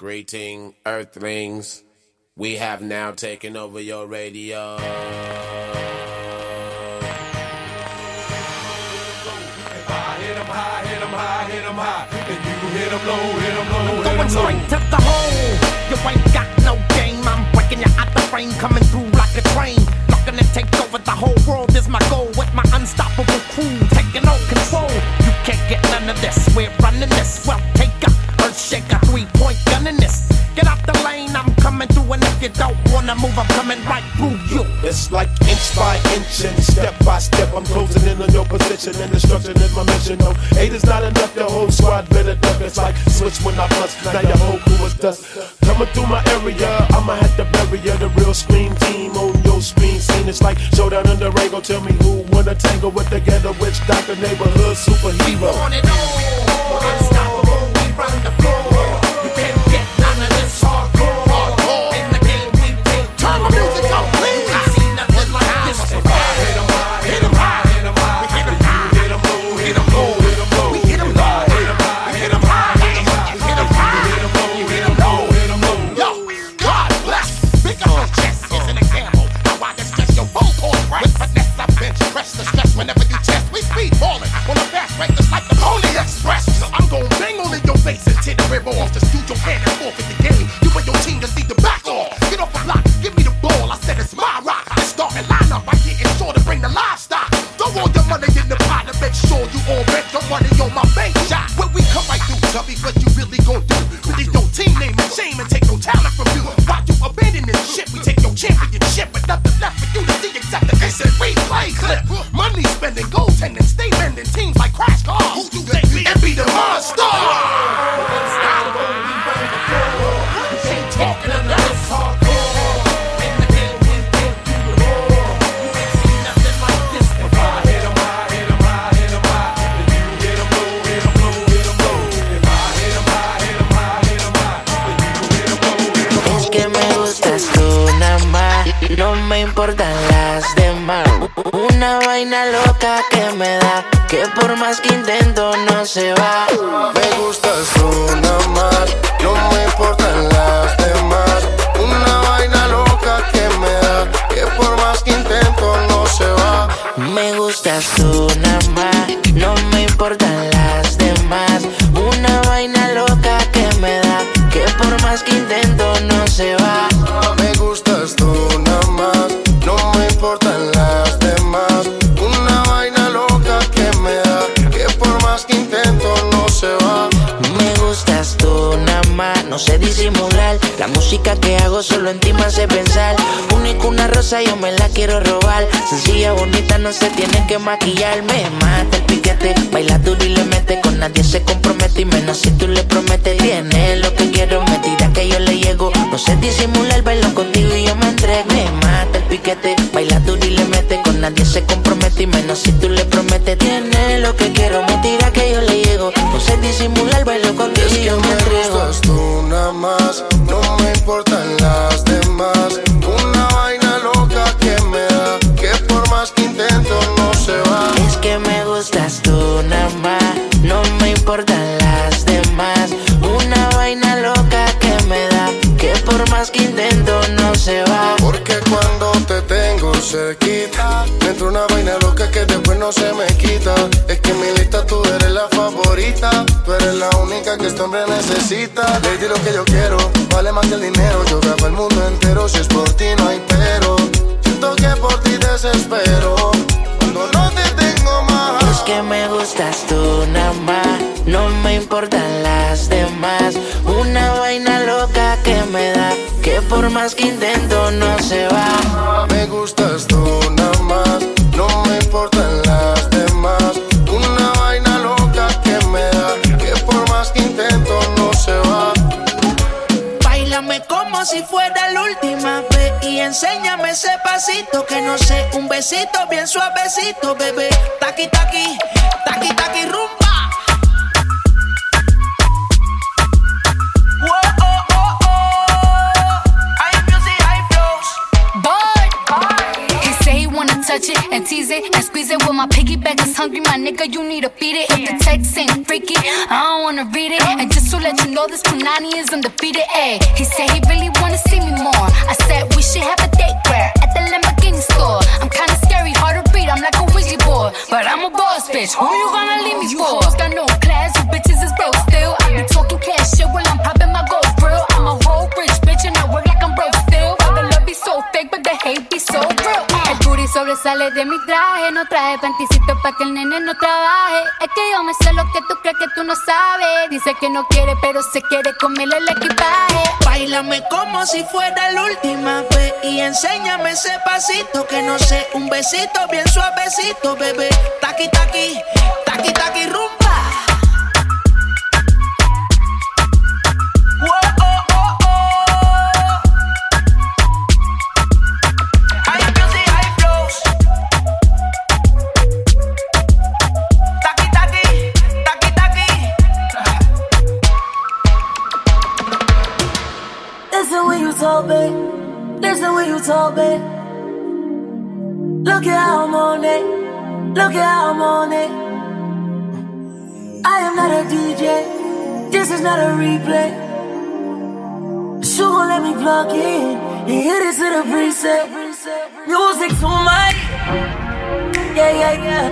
Greeting, Earthlings. We have now taken over your radio. I'm going straight to the hole. You ain't got no game. I'm breaking you out the frame, coming through like a train. Not gonna take over the whole world is my goal. With my unstoppable crew, taking all control. You can't get none of this. We're running this. Well, take up Earth a three point gun in this. Get out the lane, I'm coming through, and if you don't wanna move, I'm coming right through you. It's like inch by inch and step by step, I'm closing in on your position, and destruction is my mission. No, eight is not enough, the whole squad better duck. It's like switch when I bust, now your whole crew is dust. Coming through my area, I'ma have to bury you. The real scream team on your screen scene. It's like showdown under the Rango. Tell me who wanna tangle with the ghetto witch doctor neighborhood superhero around the floor. se tiene que maquillar, me mata el piquete. Baila duro y le mete, con nadie se compromete y menos si este hombre necesita. Lady, lo que yo quiero vale más que el dinero. Yo grabo el mundo entero, si es por ti no hay pero. Siento que por ti desespero, cuando no te tengo más. Es que me gustas tú nada más, no me importan las demás. Una vaina loca que me da, que por más que intento no se va. no un besito bien suavecito, bebé. Taqui, taqui, taqui, taqui, touch it and tease it and squeeze it. When my piggyback is hungry, my nigga, you need to feed it. If the text ain't freaky, I don't wanna read it. And just to let you know, this Punani is undefeated. Ayy, he said he really wanna see me more. I said we should have a date where at the Lamborghini store. I'm kinda scary, hard to read. I'm like a wizard boy. but I'm a boss bitch. Who you gonna leave me oh, for? You got no class, you bitches is broke. Sobresale de mi traje, no traje panticito pa' que el nene no trabaje. Es que yo me sé lo que tú crees que tú no sabes. Dice que no quiere, pero se quiere comerle el equipaje. Bailame como si fuera la última vez y enséñame ese pasito que no sé, un besito bien suavecito, bebé. Taqui taqui, taqui taqui rumba. Talk, babe. Listen when you talk, babe. Look at how I'm on it. Look at how I'm on it. I am not a DJ. This is not a replay. So gon' let me plug in and hit it to the preset. Music to my yeah yeah yeah.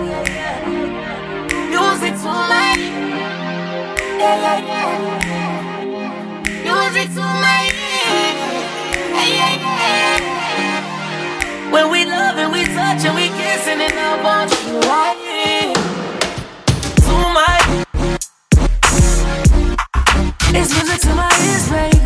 Music to my yeah yeah yeah. Music to my and we kissing and I want you right here. To my It's music to my ears, baby.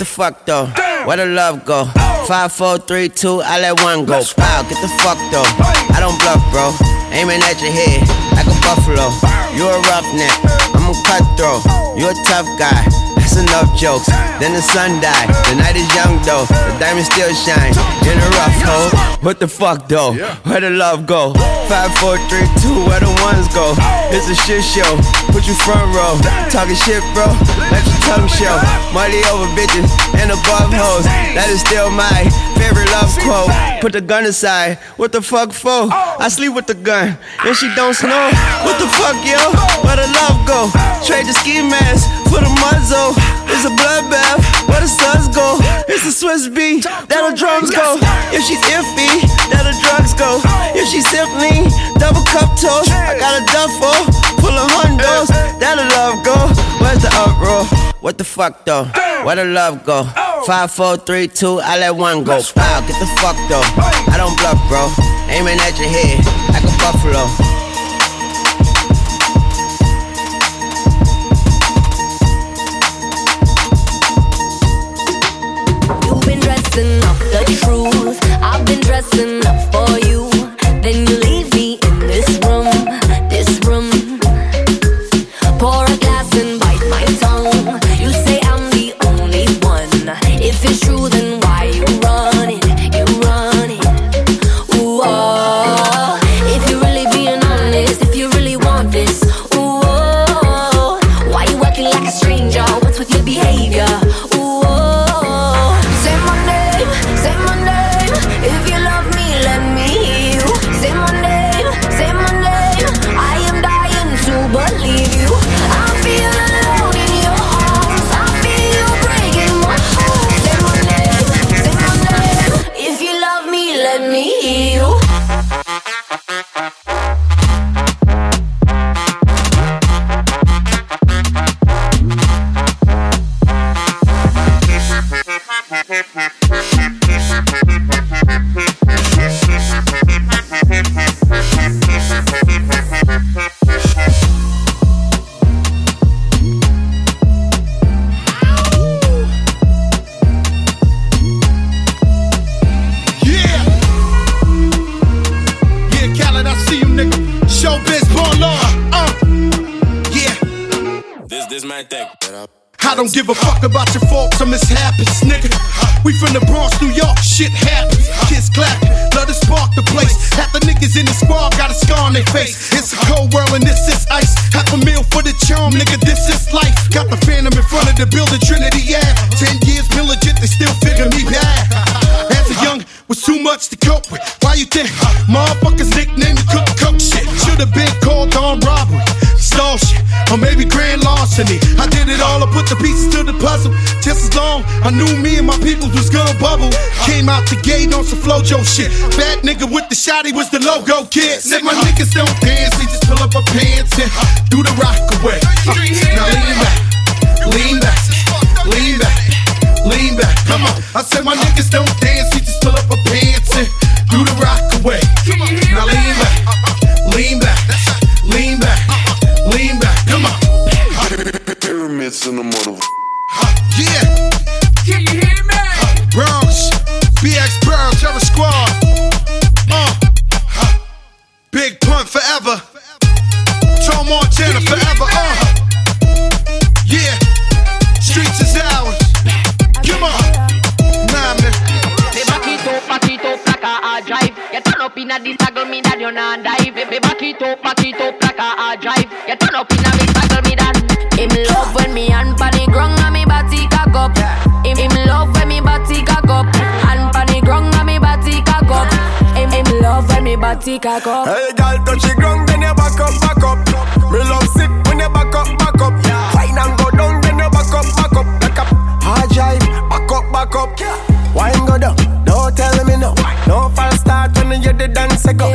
The fuck though? Where the love go? Five, four, three, two, I let one go. Wow, get the fuck though. I don't bluff, bro. Aiming at your head like like a buffalo. You a roughneck, I'm a cutthroat. You a tough guy. That's enough jokes. Then the sun died. The night is young though. The diamond still shine in a rough hole. What the fuck though? Where the love go? Five, four, three, two. Where the ones go? It's a shit show. Put you front row. Talking shit, bro. Let your tongue show. Money over bitches and above hoes. That is still my favorite love quote. Put the gun aside. What the fuck for? I sleep with the gun and she don't snow. What the fuck, yo? Where the love go? Trade the ski mask for the muzzle. It's a bloodbath. Where the suns go? It's a Swiss beat. That the drums go. If she's iffy, that the drugs go. If she's simply double cup toast, I got a duffel full of hundos. That the love go. Where's the uproar? What the fuck though? Where the love go? Oh. Five, four, three, two. I let one go. Wow, get the fuck though. I don't bluff, bro. Aiming at your head like a buffalo. You've been dressing up the truth. I've been dressing up for you. Then you leave larceny. I did it all, I put the pieces to the puzzle. Just as long I knew me and my people was gonna bubble. Came out the gate on some Flo-Jo shit. Bad nigga with the shotty was the logo kid. Said my niggas don't dance, they just pull up our pants and do the rock away. Uh, now lean back, lean back, lean back, lean back. Come on, I said my niggas don't dance, we just pull up our pants and do the rock in the mother. Yeah. Can you hear me? Bronx, BX Pearl, Terror Squad. Uh. Big Pun forever. Tom Montana forever. Uh. Yeah. Streets is ours. Come on. Nah, man. Me back it up, back it up like a hard drive. You turn up inna this toggle, me that you not dive. Me back it up, back it up cock up. Hey, girl, touch the ground, then you back up, back up. Me love sick when you back up, back up. Fine and go down, then you back up, back up. Back up, hard drive, back up, back up. Wine go down, don't tell me no. No false start when you the dance go.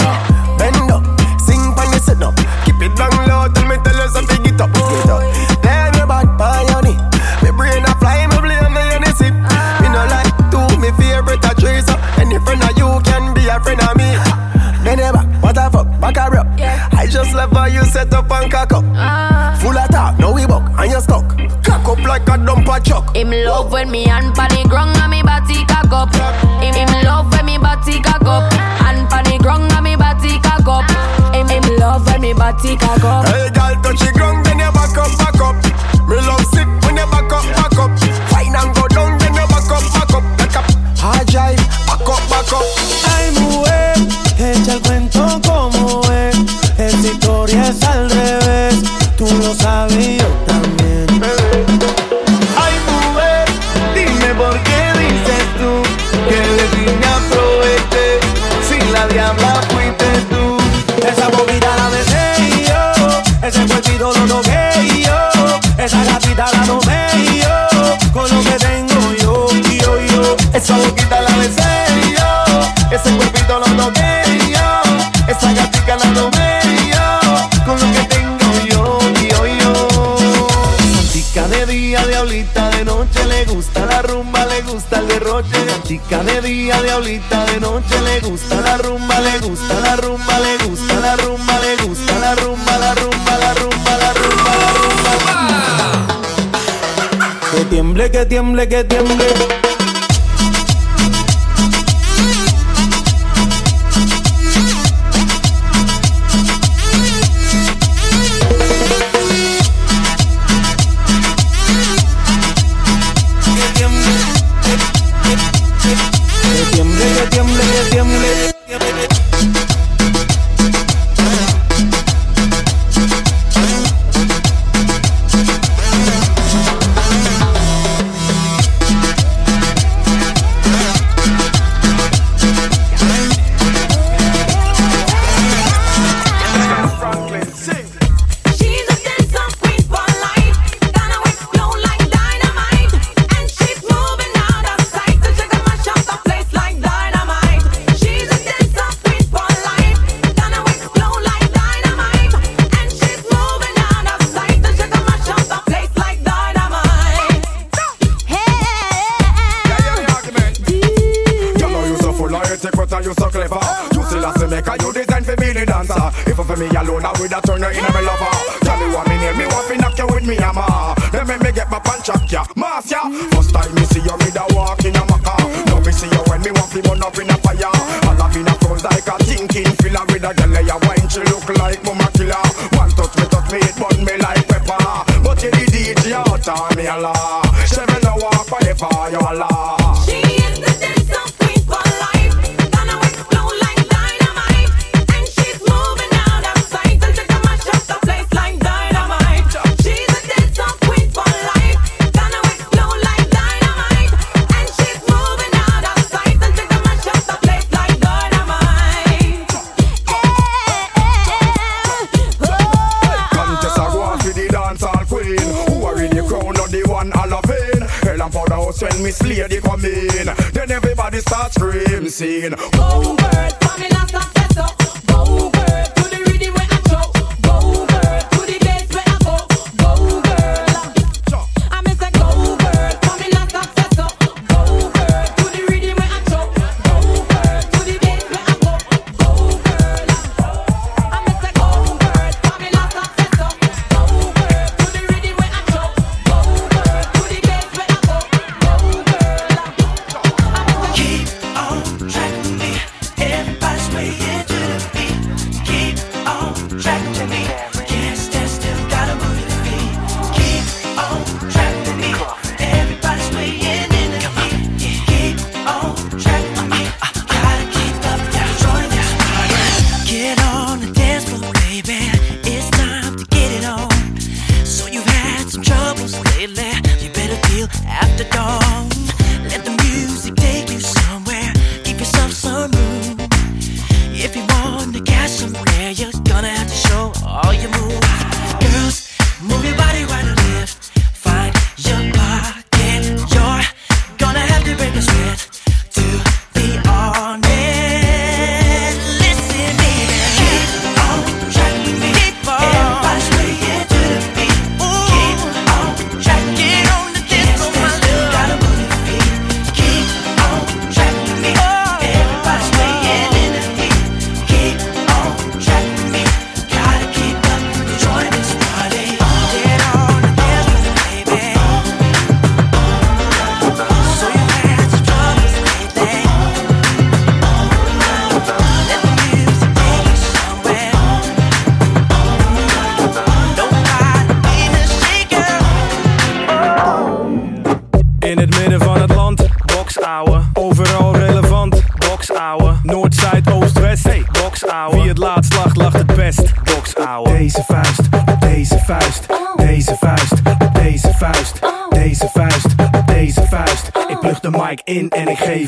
Bend up, sing when you sit up. Keep it down low, tell me tell you something, get up, get up. over, you set up and cock up. Ah. Full attack, now we buck, and you stuck. Cock up like a dumper chuck. Him love when me hand pan the ground and me body cock up. Him, him love when me body cock up. Hand pan the ground and me body cock up. Him, him love when me body cock up. Hey, girl, touch the ground, then you back up, back up. Me love sick when you back up, back up. Fine and go down, then you back up, back up, back up. Hard drive, back up, back up. Ay, mujer, echa el cuento es al revés, tú lo sabes. tiemble, que tiemble, que tiemble.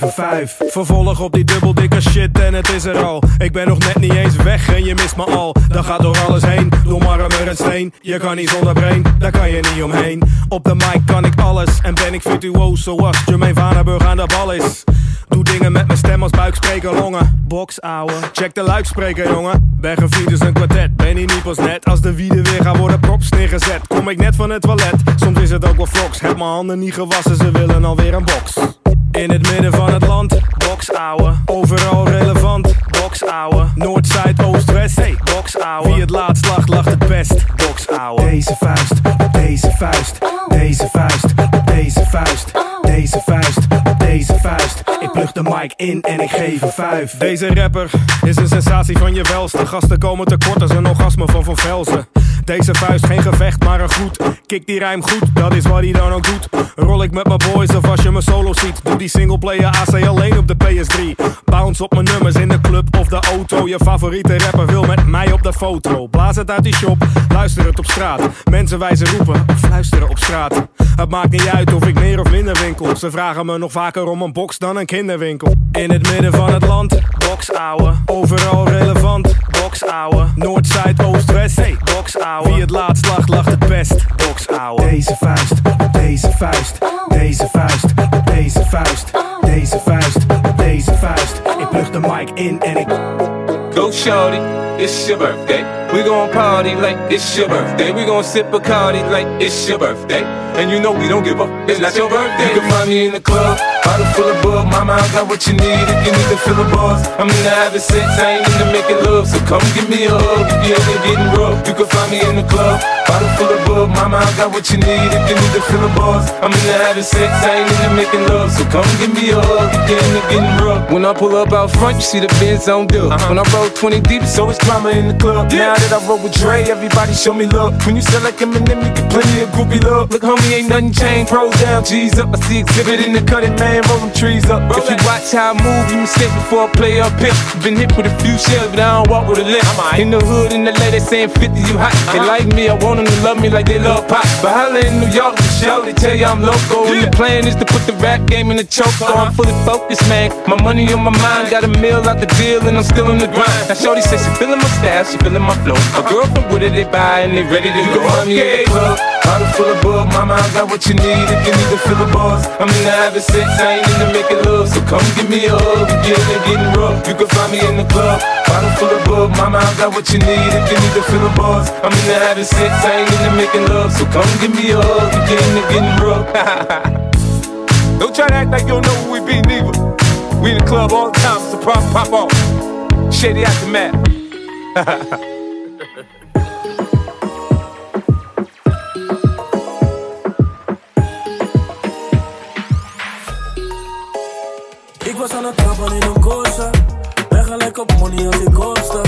5. Vervolg op die dubbel dikke shit en het is er al. Ik ben nog net niet eens weg en je mist me al. Dan gaat door alles heen, door marmer en steen. Je kan niet zonder brein, daar kan je niet omheen. Op de mic kan ik alles en ben ik virtuoos zoals Jermaine Vanenburg aan de bal is. Doe dingen met mijn stem als buikspreker, longen. Box, ouwe. Check de luidspreker, jongen. Ben gevierd is een kwartet, ben hier niet pas net. Als de wieden weer gaan worden props neergezet. Kom ik net van het toilet, soms is het ook wel vlogs. Heb mijn handen niet gewassen, ze willen alweer een box. In en ik geef een vijf. Deze rapper is een sensatie van je welste. Gasten komen tekort als een orgasme van Van Velzen. Deze vuist geen gevecht, maar een groet. Kik die rijm goed, dat is wat hij dan ook doet. Rol ik met mijn boys of als je me solo ziet. Doe die singleplayer AC alleen op de PS3. Bounce op mijn nummers in de club of de auto. Je favoriete rapper wil met mij op de foto. Blaas het uit die shop, luister het op straat. Mensen wijzen roepen of fluisteren op straat. Het maakt niet uit of ik meer of minder winkel. Ze vragen me nog vaker om een box dan een kinderwinkel. In het midden van het land, box ouwe. Overal relevant, box ouwe. Noord, Zuid, Oost, West, hey, box ouwe. Wie het laatst lacht, lacht het best, box ouwe. Deze vuist, op oh. deze vuist, deze vuist, op deze vuist, deze vuist, op deze vuist. Ik plug de mic in en ik. Go shorty, it's your birthday. We gon' party like it's your birthday. We gon' sip a cardi like it's your birthday. And you know we don't give up, it's not your birthday. You can find me in the club, bottle full of bug. Mama, I got what you need if you need to fill the bars. I'm into having sex, I ain't into making love. So come give me a hug if you're ever getting rough. You can find me in the club, bottle full of bug. Mama, I got what you need if you need to fill the bars. I'm into having sex, I ain't into making love. So come give me a hug if you're into getting rough. When I pull up out front, you see the Benz on dub. Uh-huh. When I roll 20 deep, so it's always drama in the club. Now that I roll with Dre, everybody show me love. When you sell like Eminem, you get plenty of groupie love. Look, homie, ain't nothing changed. Pros down, G's up. I see Xzibit in the cutting, man, roll them trees up. If you watch how I move, you mistake before I play up here. Been hit with a few shells, but I don't walk with a limp. In the hood, in the lady saying 50, you hot. They like me, I want them to love me like they love pop. But holla in New York, the show, they tell you I'm local. And the plan is to put the rap game in the choke. So I'm fully focused, man. My money on my mind, got a meal out the deal, and I'm still in the grind. Now, Shorty says she feeling my style, she feeling my flow. A girlfriend with it, they buy, and they ready to go. I'm the club, bottle full of bug. Mama, I got what you need if you need to fill the bars. I'm into having sex, I ain't into making love. So come give me a hug you're getting rough. You can find me in the club, bottle full of bug. Mama, I got what you need if you need to fill the bars. I'm into having sex, I ain't into making love. So come give me a hug you're getting rough. Don't try to act like you don't know who we be, neither. We in the club all the time, so pop, pop off. Shady aftermath. Ik was aan het trappen in een Corsa. Ben money als ik kosta.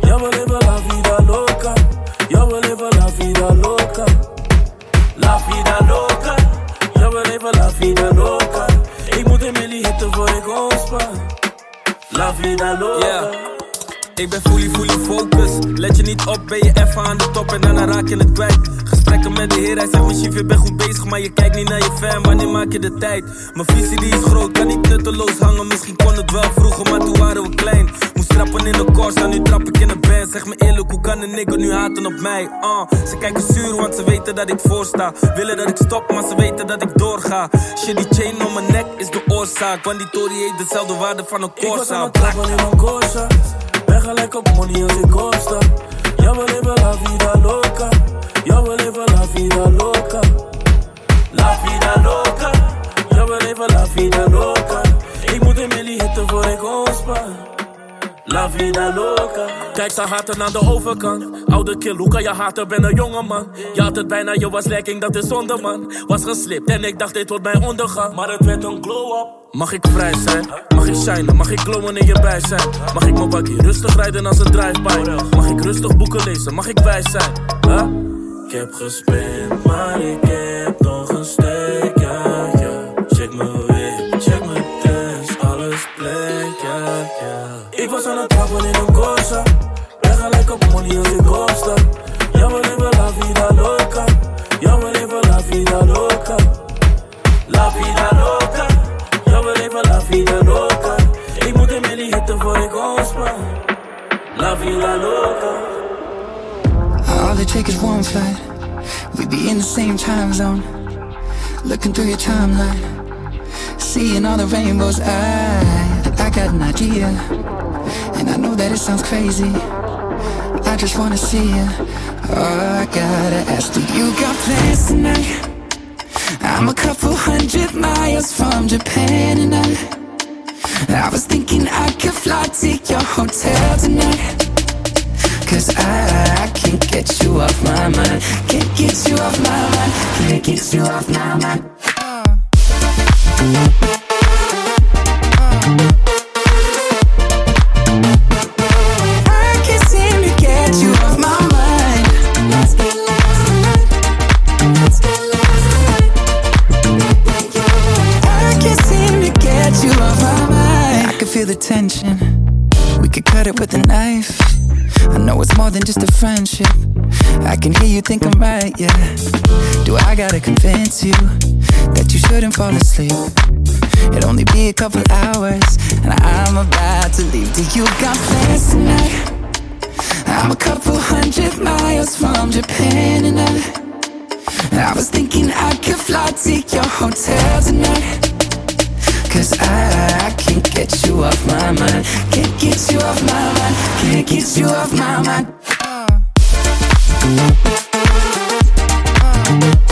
Ja, we leven la vida loca. Ja, we leven la vida loca. La vida loca. Ja, we leven la vida loca. Ik moet een milli hitten voor ik. La vida loca. Ik ben fully, fully focus. Let je niet op, ben je even aan de top en daarna raak je het kwijt. Gesprekken met de heer, hij zegt mijn chief, je bent goed bezig, maar je kijkt niet naar je fan. Wanneer maak je de tijd? Mijn visie die is groot, kan niet nutteloos hangen. Misschien kon het wel vroeger, maar toen waren we klein. Moest trappen in de Corsa, nu trap ik in de band. Zeg me eerlijk, hoe kan een nigger nu haten op mij? Uh, ze kijken zuur, want ze weten dat ik voorsta. Willen dat ik stop, maar ze weten dat ik doorga. Shit, die chain om mijn nek is de oorzaak. Want die Tory heeft dezelfde waarde van een Ik was aan Corsa. het trappen in een Corsa. Ben gelijk op money als ik kosta. Ja, we leven la vida loca. Ja, we leven la vida loca. La vida loca. Ja, we leven la vida loca. Ik moet een milli hitten voor ik ontspan. La vida loca. Kijk, ze haten aan de overkant. Oude kill, hoe kan je haten? Ben een jonge man. Je had het bijna, je was lekking, dat is zonde man. Was geslipt en ik dacht dit wordt mijn ondergang. Maar het werd een glow-up. Mag ik vrij zijn? Mag ik shinen? Mag ik glowen in je bij zijn? Mag ik mijn bakkie rustig rijden als een drive-by? Mag ik rustig boeken lezen? Mag ik wijs zijn? Huh? Ik heb gespend, maar ik heb nog een steek, leven la vida loca. La vida loca. La vida loca. La vida loca. La vida loca. All it takes is one flight. We be in the same time zone. Looking through your timeline. Seeing all the rainbows. I, I got an idea. And I know that it sounds crazy. I just wanna see you. Oh, I gotta ask, do you got plans tonight? I'm a couple hundred miles from Japan and I I was thinking I could fly to your hotel tonight Cause I, I can't get you off my mind Can't get you off my mind Can't get you off my mind tension We could cut it with a knife. I know it's more than just a friendship. I can hear you think I'm right, yeah. Do I gotta convince you That you shouldn't fall asleep? It'll only be a couple hours And I'm about to leave. Do you got plans tonight? I'm a couple hundred miles from Japan and I I was thinking I could fly to your hotel tonight Cause I, I can't get you off my mind. Can't get you off my mind. Can't get you off my mind. I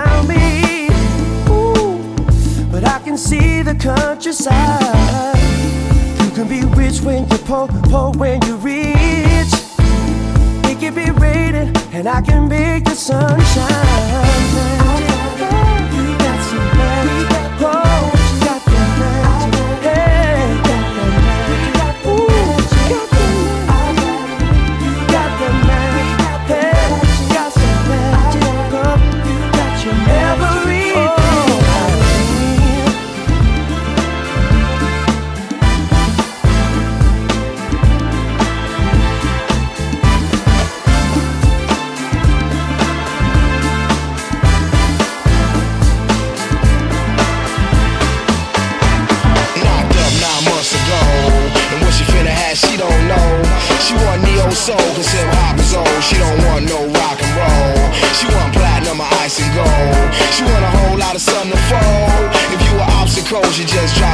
around me. Ooh, but I can see the countryside. You can be rich when you're poor, poor when you're rich. It can be raining, and I can make the sunshine. should just drop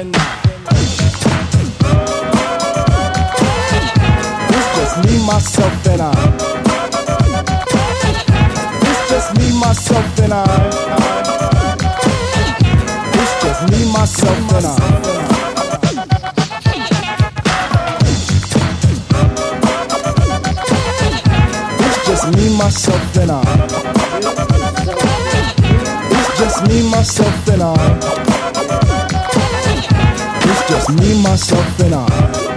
Denmark. It's just me, myself, and I. It's just me, myself, and I. It's just me, myself, and I. just me, myself, and I. It's just me, myself, and I. Just me, myself, and I.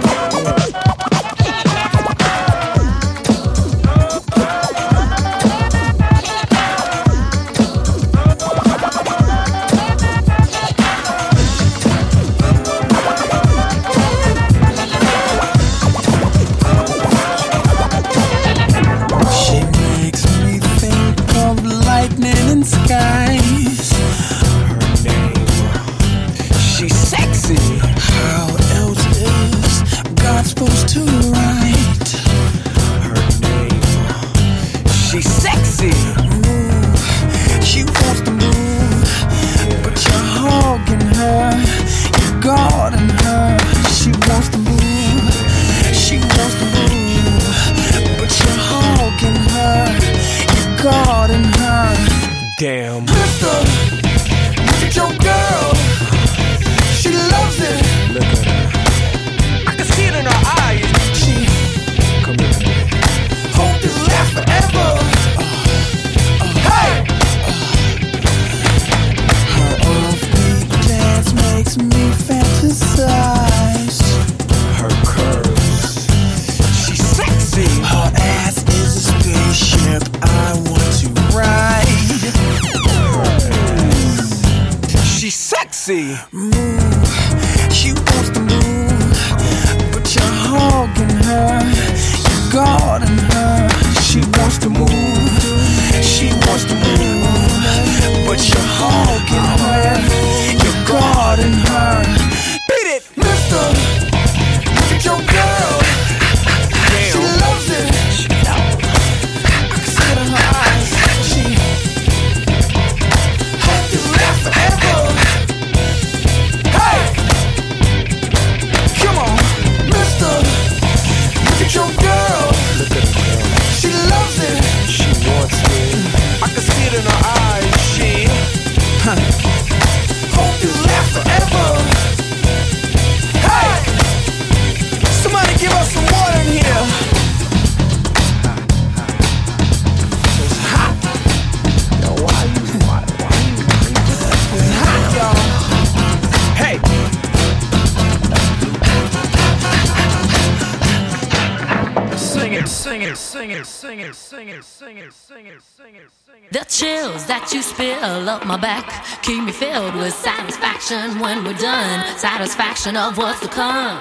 my back. Keep me filled with satisfaction when we're done. Satisfaction of what's to come.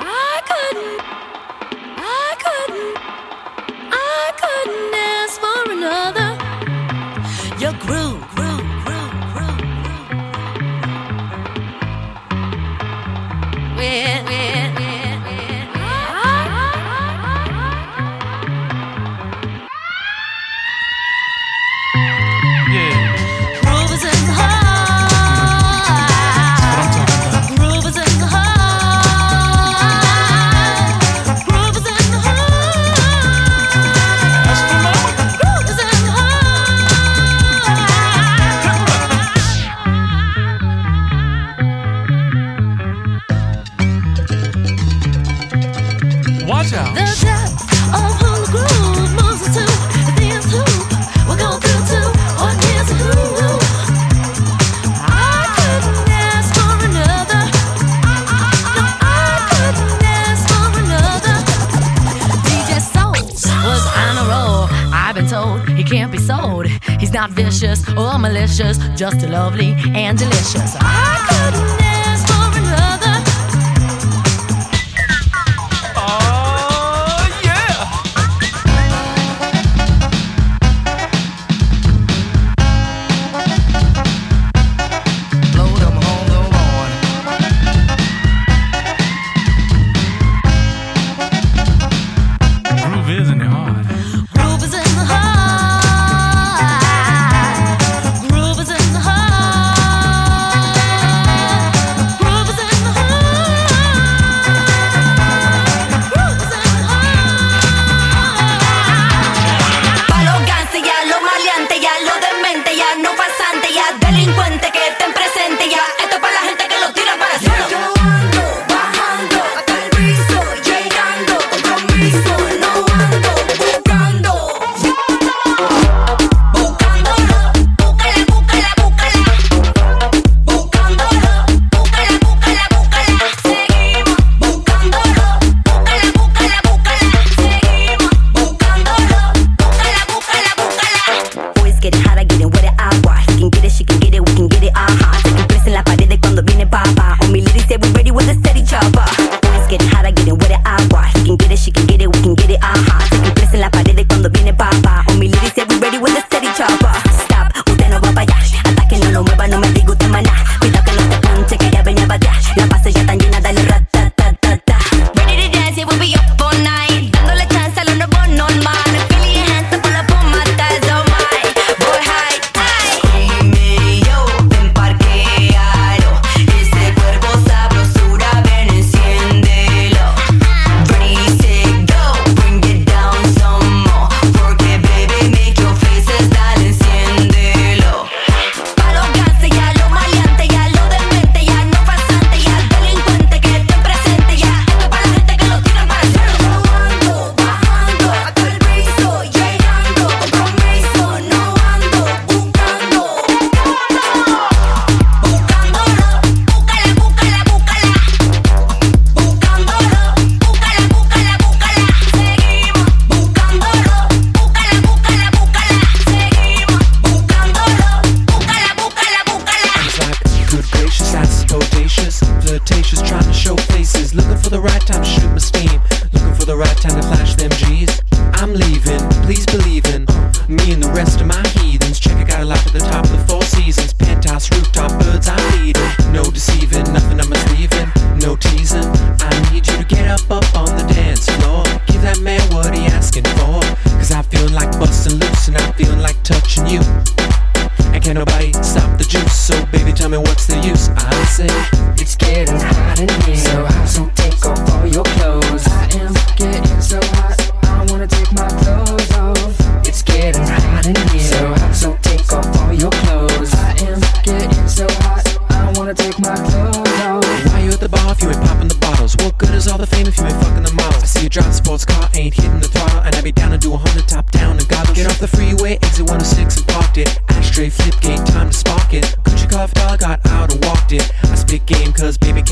I couldn't, I couldn't, I couldn't ask for another. just lovely and delicious.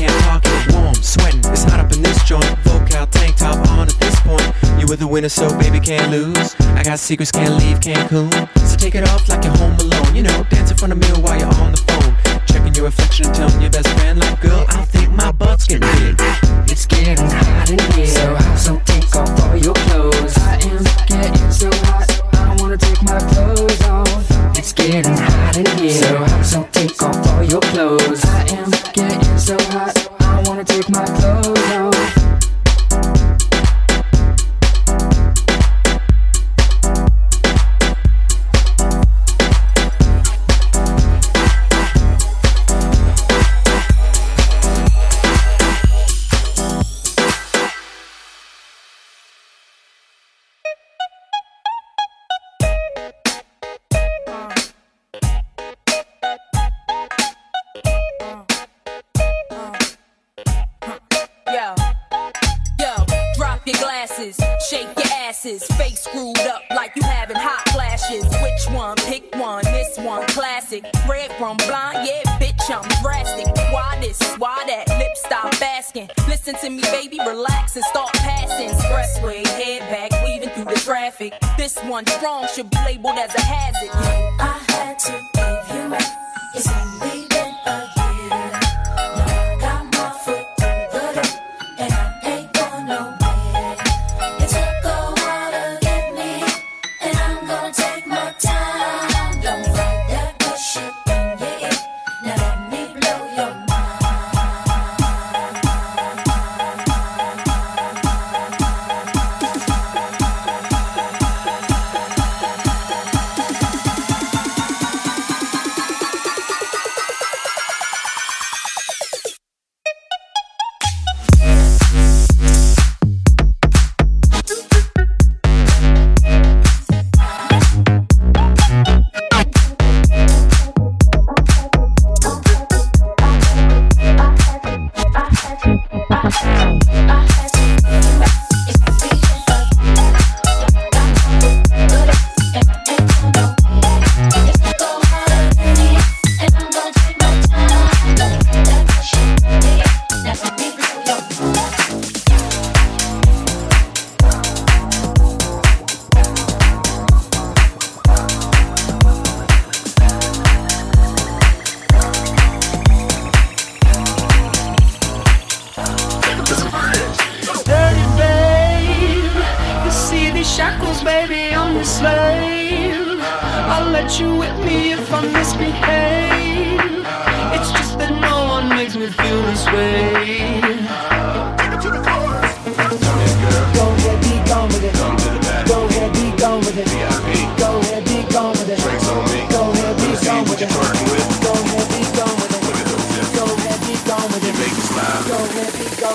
can't talk and I'm warm, sweating. It's hot up in this joint. Vocal tank top on at this point. You were the winner, so baby can't lose. I got secrets, can't leave Cancun. So take it off like you're home alone. You know, dance in front of mirror while you're on the phone. Checking your reflection, telling your best friend, like, girl, I think my butt's getting big. It's getting hot in here, so hot, so take off all your clothes. I am getting so hot, I wanna take my clothes off. It's getting hot in here, so hot, so take off all your clothes. I am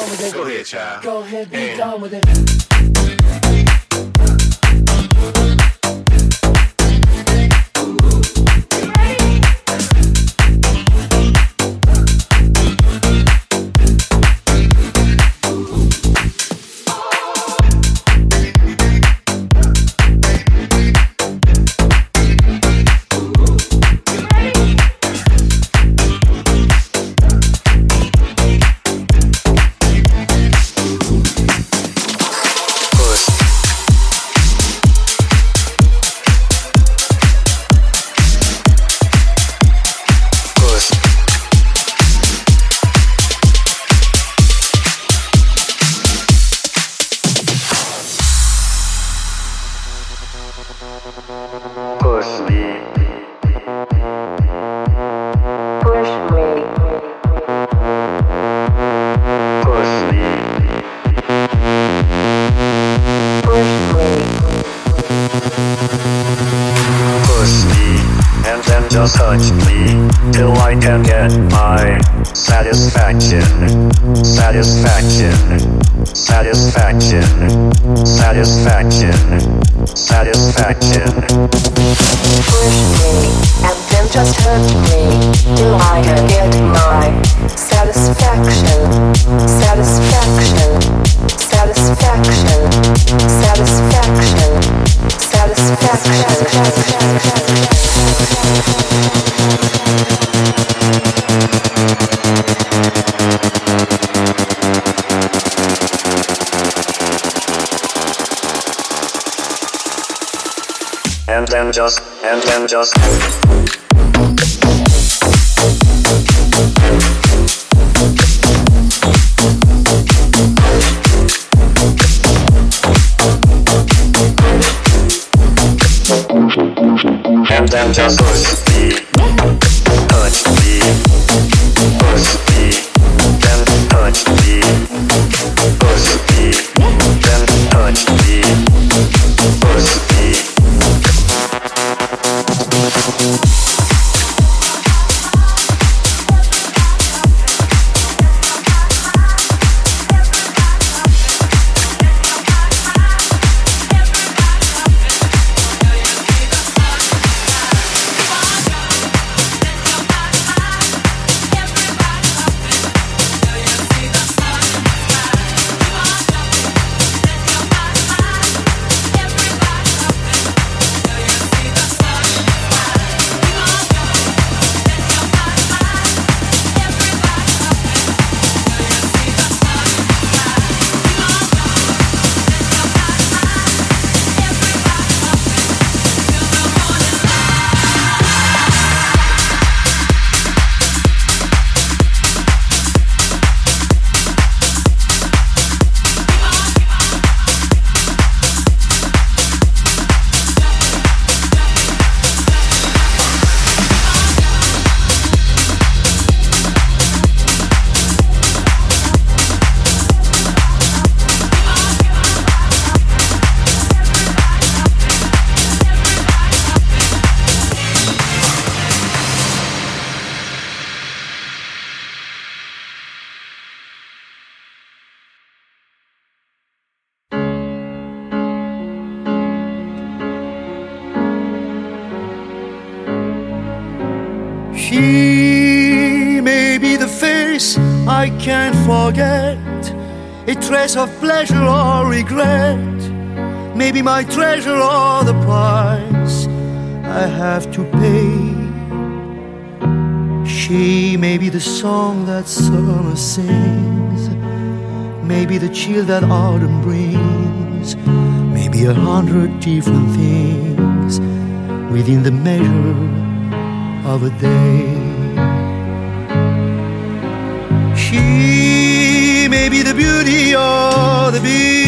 done with it. Go ahead, child. Go ahead, be and done with it. And then just, and then just. And my treasure or the price I have to pay. She may be the song that summer sings, maybe the chill that autumn brings, maybe a hundred different things within the measure of a day. She may be the beauty or the beast,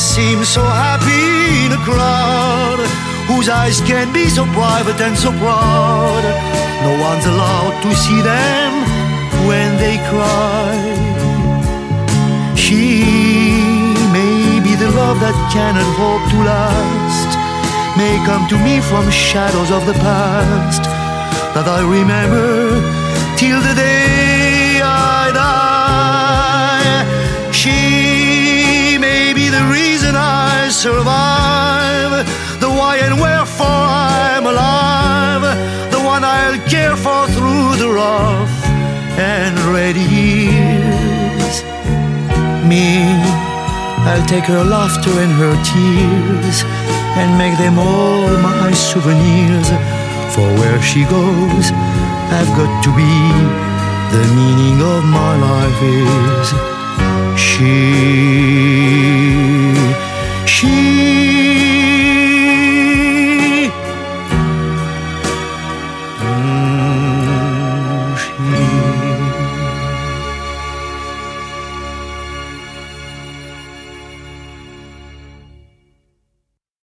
seems so happy in a crowd, whose eyes can be so private and so proud. No one's allowed to see them when they cry. She may be the love that cannot hope to last, may come to me from shadows of the past that I remember till the day I die. She survive, the why and wherefore I'm alive, the one I'll care for through the rough and ready years. Me, I'll take her laughter and her tears and make them all my souvenirs. For where she goes, I've got to be. The meaning of my life is she. She